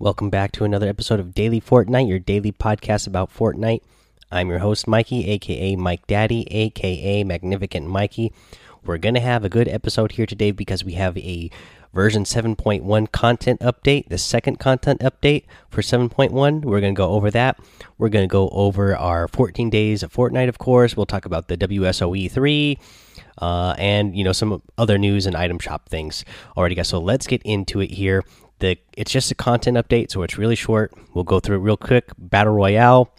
Welcome back to another episode of Daily Fortnite, your daily podcast about Fortnite. I'm your host, Mikey, aka Mike Daddy, aka Magnificent Mikey. We're going to have a good episode here today because we have a version 7.1 content update, the second content update for 7.1. We're going to go over that. We're going to go over our 14 days of Fortnite, of course. We'll talk about the WSOE 3 uh, and, you know, some other news and item shop things. Alrighty, guys, so let's get into it here. The It's just a content update, so it's really short. We'll go through it real quick. Battle Royale.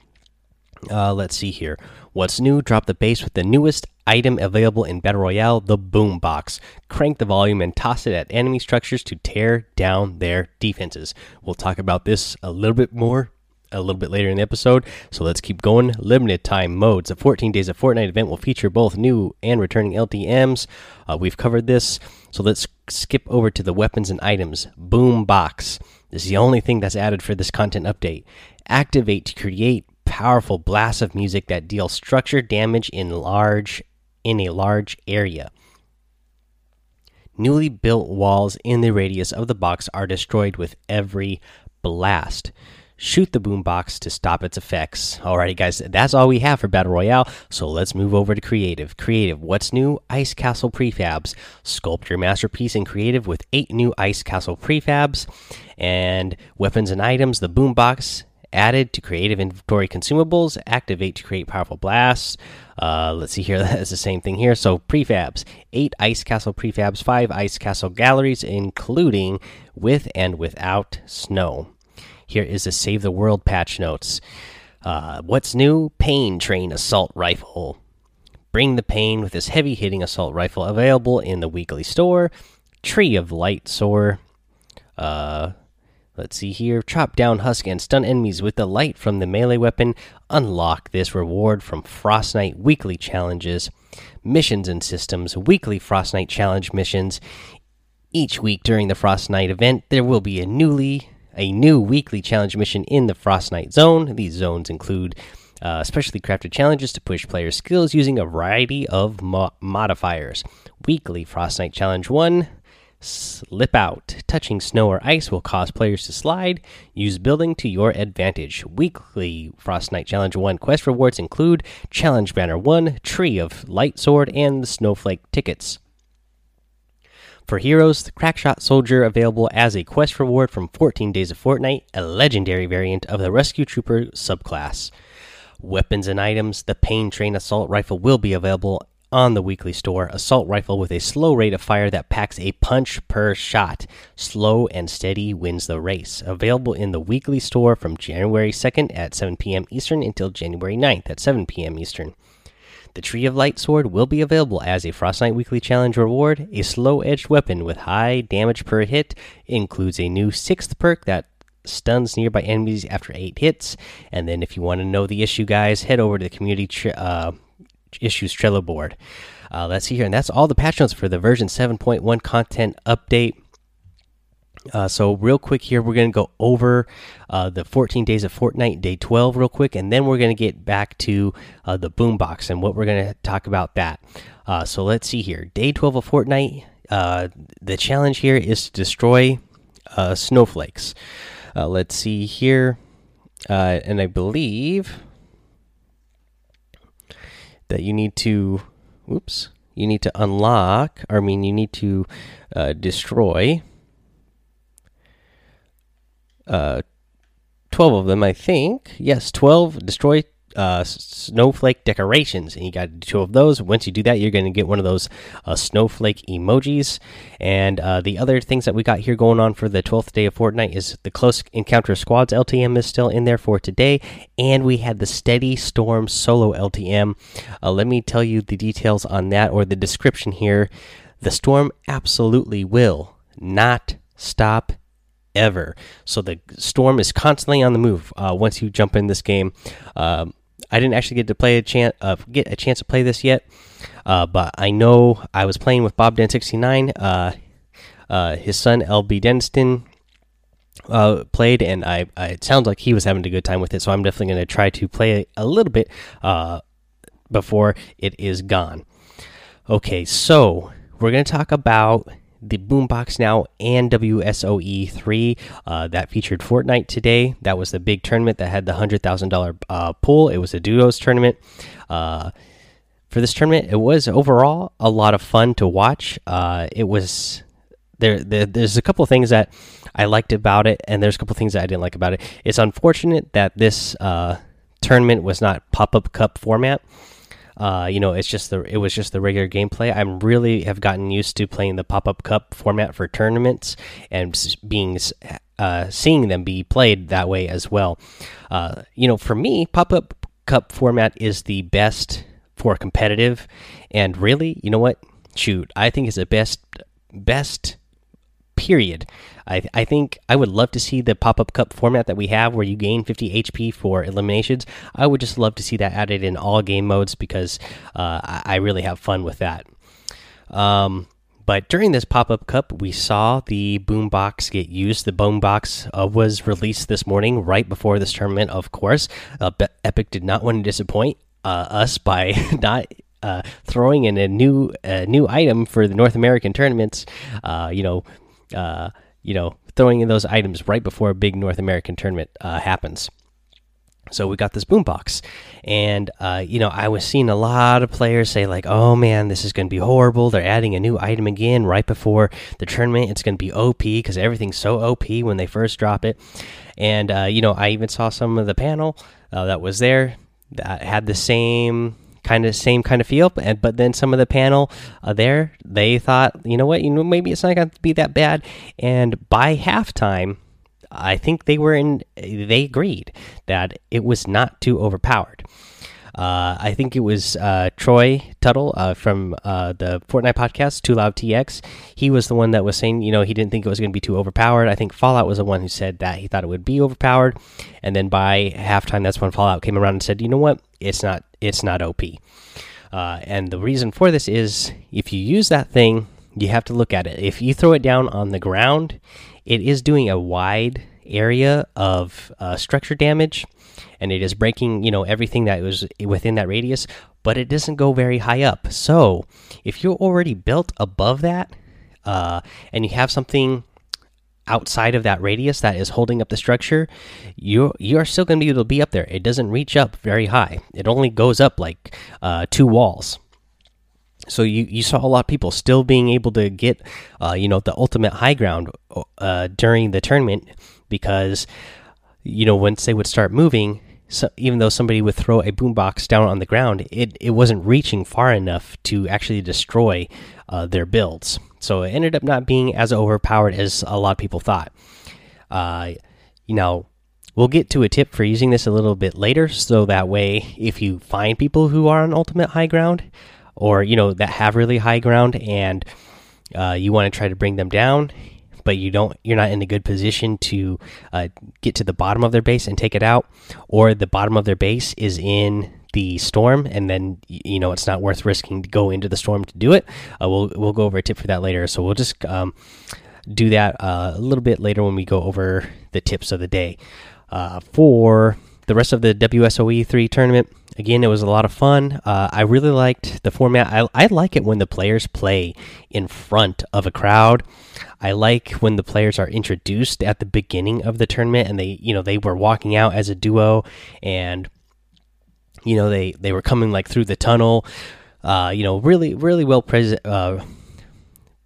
Uh, let's see here. What's new? Drop the bass with the newest item available in Battle Royale, the Boom Box. Crank the volume and toss it at enemy structures to tear down their defenses. We'll talk about this a little bit more a little bit later in the episode. So let's keep going. Limited time modes. A 14 days of Fortnite event will feature both new and returning LTMs. Uh, we've covered this. So let's skip over to the weapons and items. Boom box. This is the only thing that's added for this content update. Activate to create powerful blasts of music that deal structured damage in large in a large area. Newly built walls in the radius of the box are destroyed with every blast. Shoot the boombox to stop its effects. Alrighty, guys, that's all we have for Battle Royale. So let's move over to Creative. Creative, what's new? Ice Castle prefabs. Sculpt your masterpiece in Creative with eight new Ice Castle prefabs and weapons and items. The boombox added to creative inventory consumables activate to create powerful blasts uh, let's see here that's the same thing here so prefabs eight ice castle prefabs five ice castle galleries including with and without snow here is the save the world patch notes uh, what's new pain train assault rifle bring the pain with this heavy hitting assault rifle available in the weekly store tree of light sword uh Let's see here. Chop down, husk, and stun enemies with the light from the melee weapon. Unlock this reward from Frostnite weekly challenges, missions and systems, weekly Frostnite challenge missions. Each week during the Frostnite event, there will be a newly a new weekly challenge mission in the Frostnite zone. These zones include uh, specially crafted challenges to push player skills using a variety of mo modifiers. Weekly Frostnite Challenge 1 Slip out. Touching snow or ice will cause players to slide. Use building to your advantage. Weekly Frostnite Challenge 1 quest rewards include Challenge Banner 1, Tree of Light Sword, and Snowflake tickets. For heroes, the Crackshot Soldier available as a quest reward from 14 Days of Fortnite, a legendary variant of the Rescue Trooper subclass. Weapons and items, the Pain Train Assault Rifle will be available on the weekly store assault rifle with a slow rate of fire that packs a punch per shot. Slow and steady wins the race. Available in the weekly store from January 2nd at 7 p.m. Eastern until January 9th at 7 p.m. Eastern. The Tree of Light Sword will be available as a Frostnite Weekly Challenge reward. A slow edged weapon with high damage per hit includes a new sixth perk that stuns nearby enemies after eight hits. And then, if you want to know the issue, guys, head over to the community uh, issues Trello board. Uh, let's see here, and that's all the patch notes for the version 7.1 content update. Uh, so real quick here, we're going to go over uh, the 14 days of Fortnite, day 12, real quick, and then we're going to get back to uh, the boombox and what we're going to talk about that. Uh, so let's see here, day 12 of Fortnite. Uh, the challenge here is to destroy uh, snowflakes. let's see here, and I believe that you need to oops you need to unlock i mean you need to destroy uh 12 of them i think yes 12 destroy uh, snowflake decorations, and you got two of those. Once you do that, you're going to get one of those uh, snowflake emojis. And uh, the other things that we got here going on for the 12th day of Fortnite is the Close Encounter Squads LTM is still in there for today, and we had the Steady Storm solo LTM. Uh, let me tell you the details on that or the description here. The storm absolutely will not stop ever. So the storm is constantly on the move. Uh, once you jump in this game, um, I didn't actually get to play a chance uh, get a chance to play this yet, uh, but I know I was playing with Bob Den sixty nine. Uh, uh, his son LB Denston uh, played, and I, I, it sounds like he was having a good time with it. So I'm definitely going to try to play a little bit before it is gone. Okay, so we're going to talk about the Boombox Now and WSOE 3 uh, that featured Fortnite today. That was the big tournament that had the $100,000 uh, pool. It was a duos tournament. Uh, for this tournament, it was overall a lot of fun to watch. Uh, it was there, there, There's a couple things that I liked about it, and there's a couple things that I didn't like about it. It's unfortunate that this uh, tournament was not pop up cup format. Uh, you know, it's just the it was just the regular gameplay. I'm really have gotten used to playing the pop up cup format for tournaments and being uh, seeing them be played that way as well. Uh, you know, for me, pop up cup format is the best for competitive, and really, you know what? Shoot, I think it's the best best period. I, I think I would love to see the pop up cup format that we have where you gain 50 HP for eliminations. I would just love to see that added in all game modes because uh, I, really have fun with that. Um, but during this pop up cup, we saw the boombox get used. The boombox uh, was released this morning, right before this tournament, of course. Uh, Epic did not want to disappoint uh, us by not uh, throwing in a new new item for the North American tournaments. Uh, you know, uh, you know, throwing in those items right before a big North American tournament uh, happens. So we got this boombox, and uh, you know I was seeing a lot of players say like, "Oh man, this is going to be horrible." They're adding a new item again right before the tournament. It's going to be OP because everything's so OP when they first drop it. And uh, you know I even saw some of the panel uh, that was there that had the same kind of same kind of feel. And but then some of the panel uh, there, they thought, you know what, you know maybe it's not going to be that bad. And by halftime, I think they were in. They agreed that it was not too overpowered. Uh, I think it was uh, Troy Tuttle uh, from uh, the Fortnite podcast, Too Loud TX. He was the one that was saying, you know, he didn't think it was going to be too overpowered. I think Fallout was the one who said that he thought it would be overpowered. And then by halftime, that's when Fallout came around and said, you know what, it's not, it's not OP. Uh, and the reason for this is if you use that thing, you have to look at it. If you throw it down on the ground, it is doing a wide area of uh, structure damage and it is breaking you know everything that was within that radius but it doesn't go very high up so if you're already built above that uh, and you have something outside of that radius that is holding up the structure you you're still going to be able to be up there. It doesn't reach up very high. It only goes up like uh, two walls. So you, you saw a lot of people still being able to get uh, you know the ultimate high ground uh, during the tournament because you know once they would start moving so even though somebody would throw a boombox down on the ground, it, it wasn't reaching far enough to actually destroy uh, their builds. So it ended up not being as overpowered as a lot of people thought. Uh, you know, we'll get to a tip for using this a little bit later, so that way, if you find people who are on ultimate high ground, or you know that have really high ground, and uh, you want to try to bring them down, but you don't you're not in a good position to uh, get to the bottom of their base and take it out, or the bottom of their base is in the storm, and then you know it's not worth risking to go into the storm to do it. Uh, we'll we'll go over a tip for that later. So we'll just um, do that uh, a little bit later when we go over the tips of the day. Uh, for the rest of the WSOE three tournament, again, it was a lot of fun. Uh, I really liked the format. I, I like it when the players play in front of a crowd. I like when the players are introduced at the beginning of the tournament and they, you know, they were walking out as a duo and you know, they they were coming like through the tunnel. Uh, you know, really really well uh,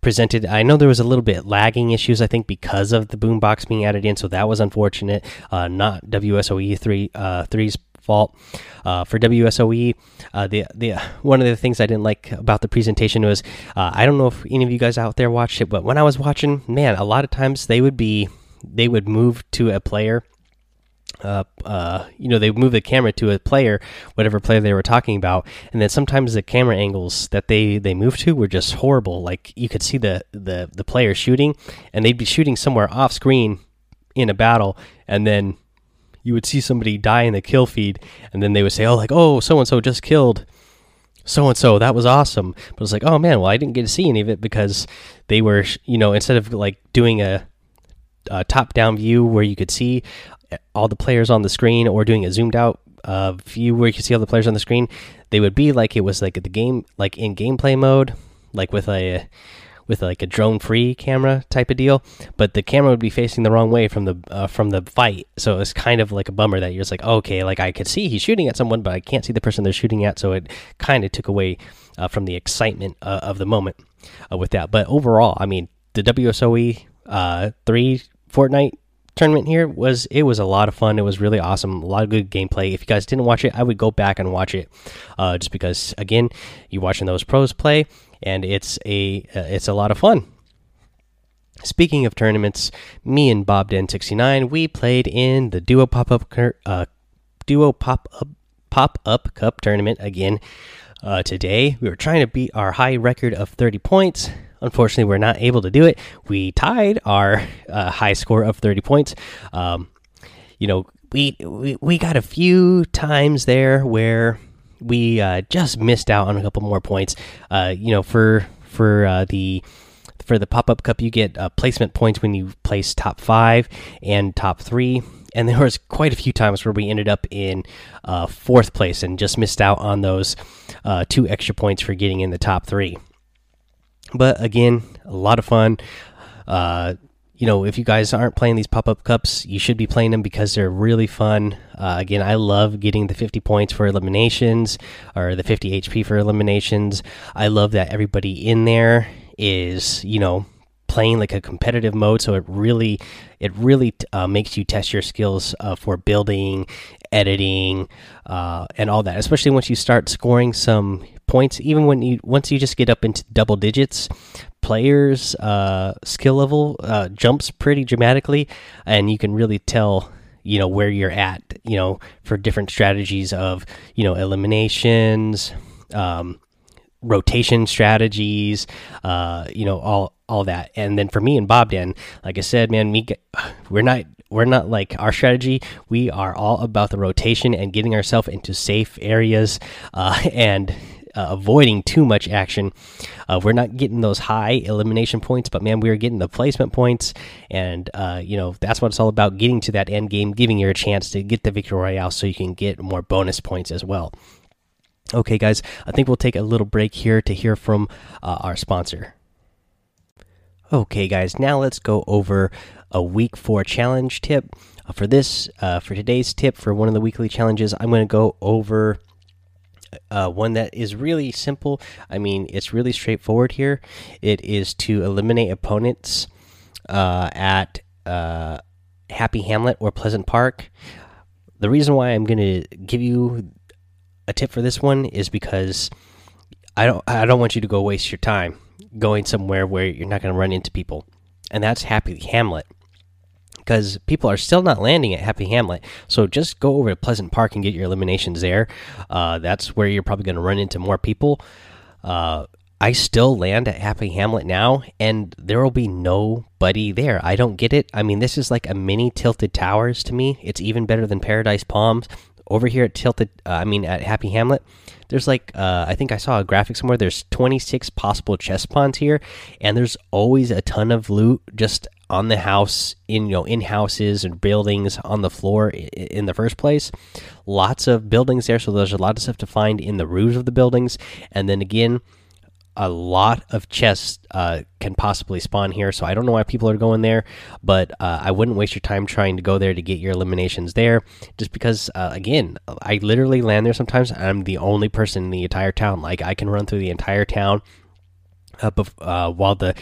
presented. I know there was a little bit lagging issues, I think, because of the boombox being added in, so that was unfortunate. Uh, not WSOE three uh, three's fault. Uh, for WSOE, uh, the the one of the things I didn't like about the presentation was uh, I don't know if any of you guys out there watched it, but when I was watching, man, a lot of times they would be they would move to a player. Uh, uh, you know, they move the camera to a player, whatever player they were talking about, and then sometimes the camera angles that they they move to were just horrible. Like you could see the the the player shooting, and they'd be shooting somewhere off screen in a battle, and then you would see somebody die in the kill feed, and then they would say, "Oh, like oh, so and so just killed." so and so that was awesome but it's like oh man well i didn't get to see any of it because they were you know instead of like doing a, a top down view where you could see all the players on the screen or doing a zoomed out uh, view where you could see all the players on the screen they would be like it was like the game like in gameplay mode like with a with like a drone free camera type of deal, but the camera would be facing the wrong way from the uh, from the fight. So it's kind of like a bummer that you're just like, okay, like I could see he's shooting at someone, but I can't see the person they're shooting at. So it kind of took away uh, from the excitement uh, of the moment uh, with that. But overall, I mean, the WSOE uh, three Fortnite tournament here was it was a lot of fun. It was really awesome. A lot of good gameplay. If you guys didn't watch it, I would go back and watch it, uh, just because again, you're watching those pros play, and it's a uh, it's a lot of fun. Speaking of tournaments, me and Bob Den sixty nine we played in the duo pop up uh, duo pop up pop up cup tournament again uh, today. We were trying to beat our high record of thirty points. Unfortunately, we're not able to do it. We tied our uh, high score of 30 points. Um, you know, we, we we got a few times there where we uh, just missed out on a couple more points. Uh, you know, for for uh, the for the pop up cup, you get uh, placement points when you place top five and top three. And there was quite a few times where we ended up in uh, fourth place and just missed out on those uh, two extra points for getting in the top three. But again, a lot of fun. Uh, you know, if you guys aren't playing these pop up cups, you should be playing them because they're really fun. Uh, again, I love getting the 50 points for eliminations or the 50 HP for eliminations. I love that everybody in there is, you know, playing like a competitive mode so it really it really uh, makes you test your skills uh, for building editing uh, and all that especially once you start scoring some points even when you once you just get up into double digits players uh, skill level uh, jumps pretty dramatically and you can really tell you know where you're at you know for different strategies of you know eliminations um, rotation strategies uh, you know all all that. And then for me and bob den like i said man we get, we're not we're not like our strategy. We are all about the rotation and getting ourselves into safe areas uh, and uh, avoiding too much action. Uh, we're not getting those high elimination points, but man, we are getting the placement points, and uh, you know that's what it's all about: getting to that end game, giving you a chance to get the victory royale, so you can get more bonus points as well. Okay, guys, I think we'll take a little break here to hear from uh, our sponsor. Okay, guys, now let's go over a week four challenge tip. Uh, for this, uh, for today's tip for one of the weekly challenges, I'm going to go over uh, one that is really simple. I mean, it's really straightforward here. It is to eliminate opponents uh, at uh, Happy Hamlet or Pleasant Park. The reason why I'm going to give you a tip for this one is because I don't I don't want you to go waste your time going somewhere where you're not going to run into people, and that's Happy Hamlet because people are still not landing at Happy Hamlet. So just go over to Pleasant Park and get your eliminations there. Uh, that's where you're probably going to run into more people. Uh, I still land at Happy Hamlet now, and there will be nobody there. I don't get it. I mean, this is like a mini Tilted Towers to me. It's even better than Paradise Palms. Over here at Tilted, uh, I mean, at Happy Hamlet, there's like, uh, I think I saw a graphic somewhere. There's 26 possible chest spawns here, and there's always a ton of loot just on the house in you know in houses and buildings on the floor in the first place. Lots of buildings there so there's a lot of stuff to find in the roofs of the buildings. And then again a lot of chests uh, can possibly spawn here so i don't know why people are going there but uh, i wouldn't waste your time trying to go there to get your eliminations there just because uh, again i literally land there sometimes i'm the only person in the entire town. Like i can run through the entire town uh, uh, while the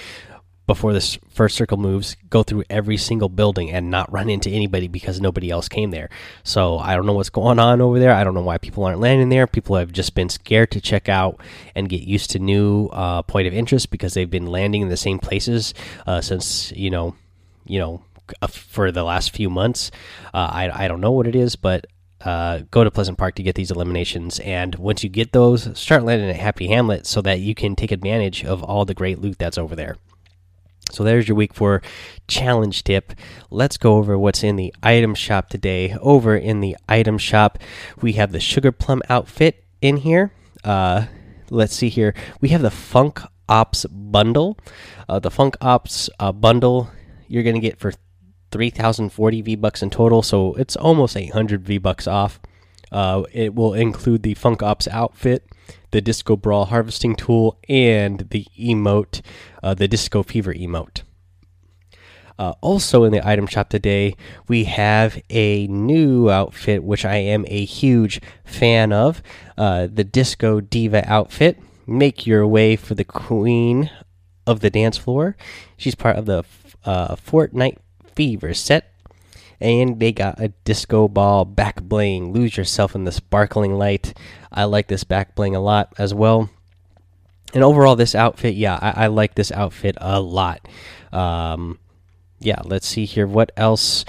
before this first circle moves go through every single building and not run into anybody because nobody else came there so i don't know what's going on over there i don't know why people aren't landing there people have just been scared to check out and get used to new uh, point of interest because they've been landing in the same places uh, since you know you know uh, for the last few months uh, I, I don't know what it is but uh, go to Pleasant Park to get these eliminations. And once you get those, start landing at Happy Hamlet so that you can take advantage of all the great loot that's over there. So there's your week four challenge tip. Let's go over what's in the item shop today. Over in the item shop, we have the Sugar Plum outfit in here. Uh, let's see here. We have the Funk Ops bundle. Uh, the Funk Ops uh, bundle you're going to get for 3,040 V bucks in total. So it's almost 800 V bucks off. Uh, it will include the Funk Ops outfit, the Disco Brawl harvesting tool, and the emote, uh, the Disco Fever emote. Uh, also in the item shop today, we have a new outfit, which I am a huge fan of uh, the Disco Diva outfit. Make your way for the queen of the dance floor. She's part of the uh, Fortnite Fever set. And they got a disco ball back bling. Lose yourself in the sparkling light. I like this back bling a lot as well. And overall, this outfit, yeah, I, I like this outfit a lot. Um, yeah, let's see here. What else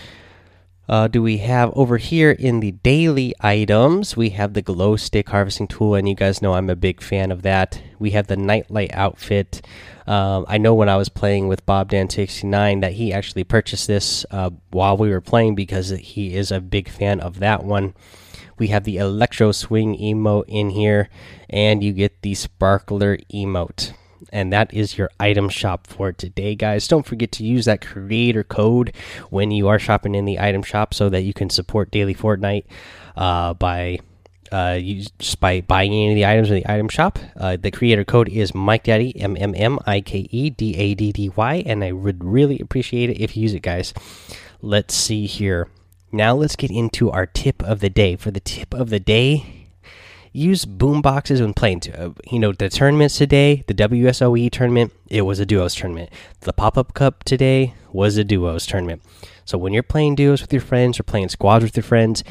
uh, do we have over here in the daily items? We have the glow stick harvesting tool, and you guys know I'm a big fan of that. We have the nightlight outfit. Um, I know when I was playing with Bob Dan 69 that he actually purchased this uh, while we were playing because he is a big fan of that one. We have the electro swing emote in here, and you get the sparkler emote and that is your item shop for today guys don't forget to use that creator code when you are shopping in the item shop so that you can support daily fortnite uh, by uh, just by buying any of the items in the item shop. Uh, the creator code is Mike Daddy M M M I K E D A D D Y, and I would really appreciate it if you use it, guys. Let's see here. Now let's get into our tip of the day. For the tip of the day, use boom boxes when playing. Uh, you know, the tournaments today, the WSOE tournament, it was a duos tournament. The pop up cup today was a duos tournament. So when you're playing duos with your friends or playing squads with your friends,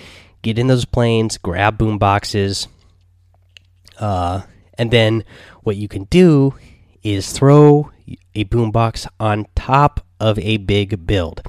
get in those planes, grab boom boxes, uh, and then what you can do is throw a boom box on top of a big build.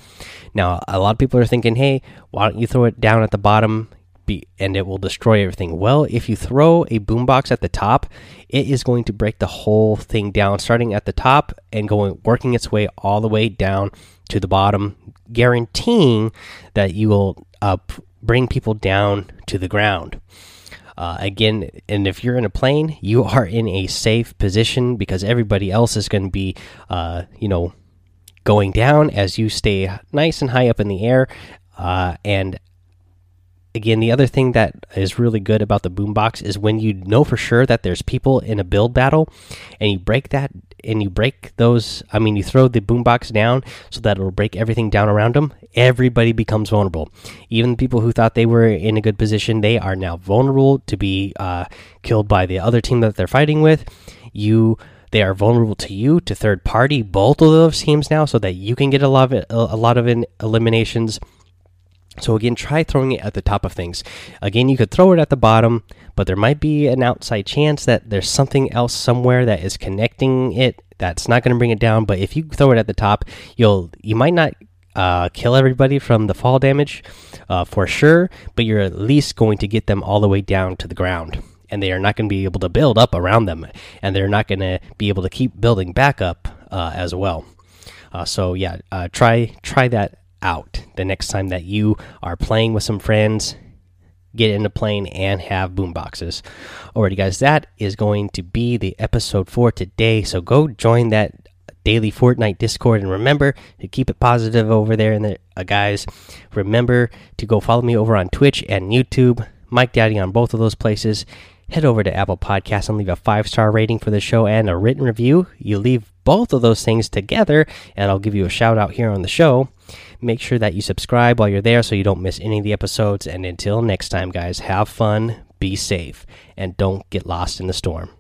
Now, a lot of people are thinking, hey, why don't you throw it down at the bottom be and it will destroy everything. Well, if you throw a boombox at the top, it is going to break the whole thing down, starting at the top and going working its way all the way down to the bottom, guaranteeing that you will uh, bring people down to the ground. Uh, again, and if you're in a plane, you are in a safe position because everybody else is going to be, uh, you know, going down as you stay nice and high up in the air. Uh, and again, the other thing that is really good about the boombox is when you know for sure that there's people in a build battle, and you break that and you break those. I mean, you throw the boombox down so that it'll break everything down around them. Everybody becomes vulnerable. Even people who thought they were in a good position, they are now vulnerable to be uh, killed by the other team that they're fighting with. You they are vulnerable to you to third party both of those teams now so that you can get a lot of a lot of eliminations so again, try throwing it at the top of things. Again, you could throw it at the bottom, but there might be an outside chance that there's something else somewhere that is connecting it that's not going to bring it down. But if you throw it at the top, you'll you might not uh, kill everybody from the fall damage uh, for sure, but you're at least going to get them all the way down to the ground, and they are not going to be able to build up around them, and they're not going to be able to keep building back up uh, as well. Uh, so yeah, uh, try try that out. The next time that you are playing with some friends get in a plane and have boom boxes alrighty guys that is going to be the episode for today. So go join that daily fortnite discord and remember to keep it positive over there and the uh, guys. Remember to go follow me over on twitch and youtube mike daddy on both of those places. Head over to apple Podcasts and leave a five star rating for the show and a written review. You leave both of those things together and i'll give you a shout out here on the show Make sure that you subscribe while you're there so you don't miss any of the episodes. And until next time, guys, have fun, be safe, and don't get lost in the storm.